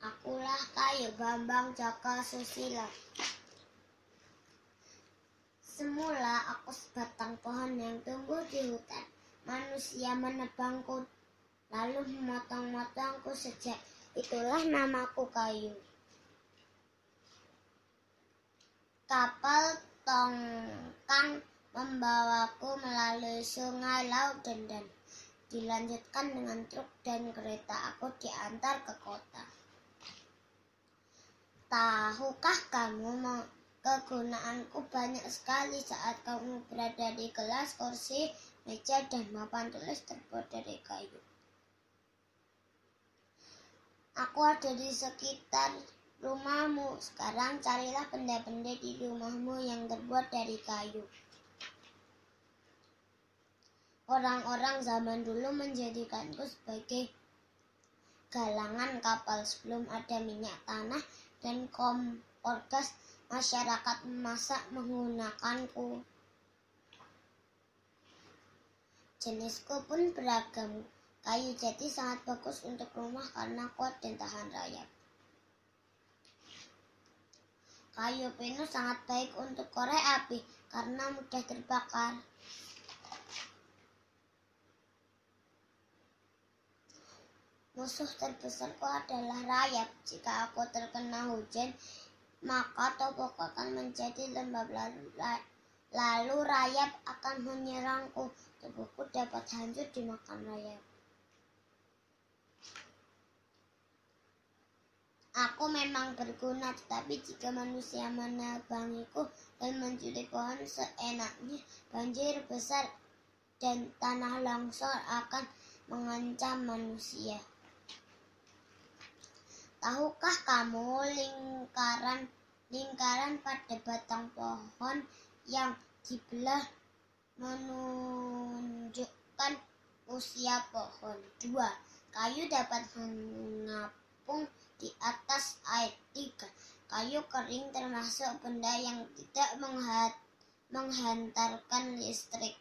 kayu Bambang Jaka Susila Semula aku sebatang pohon yang tumbuh di hutan. Manusia menebangku, lalu memotong-motongku sejak itulah namaku kayu. Kapal tongkang membawaku melalui sungai, laut, dan dan. Dilanjutkan dengan truk dan kereta aku diantar ke kota. Tahukah kamu kegunaanku banyak sekali saat kamu berada di kelas, kursi, meja, dan papan tulis terbuat dari kayu. Aku ada di sekitar rumahmu. Sekarang carilah benda-benda di rumahmu yang terbuat dari kayu. Orang-orang zaman dulu menjadikanku sebagai galangan kapal sebelum ada minyak tanah dan kompor gas masyarakat memasak menggunakanku. Jenisku pun beragam. Kayu jati sangat bagus untuk rumah karena kuat dan tahan rayap. Kayu pinus sangat baik untuk korek api karena mudah terbakar. Musuh terbesarku adalah rayap. Jika aku terkena hujan, maka topok akan menjadi lembab lalu, rayap akan menyerangku. Tubuhku dapat hancur dimakan rayap. Aku memang berguna, tetapi jika manusia menebangiku dan mencuri pohon seenaknya, banjir besar dan tanah longsor akan mengancam manusia. Tahukah kamu lingkaran lingkaran pada batang pohon yang dibelah menunjukkan usia pohon. Dua, kayu dapat mengapung di atas air. Tiga, kayu kering termasuk benda yang tidak menghantarkan listrik.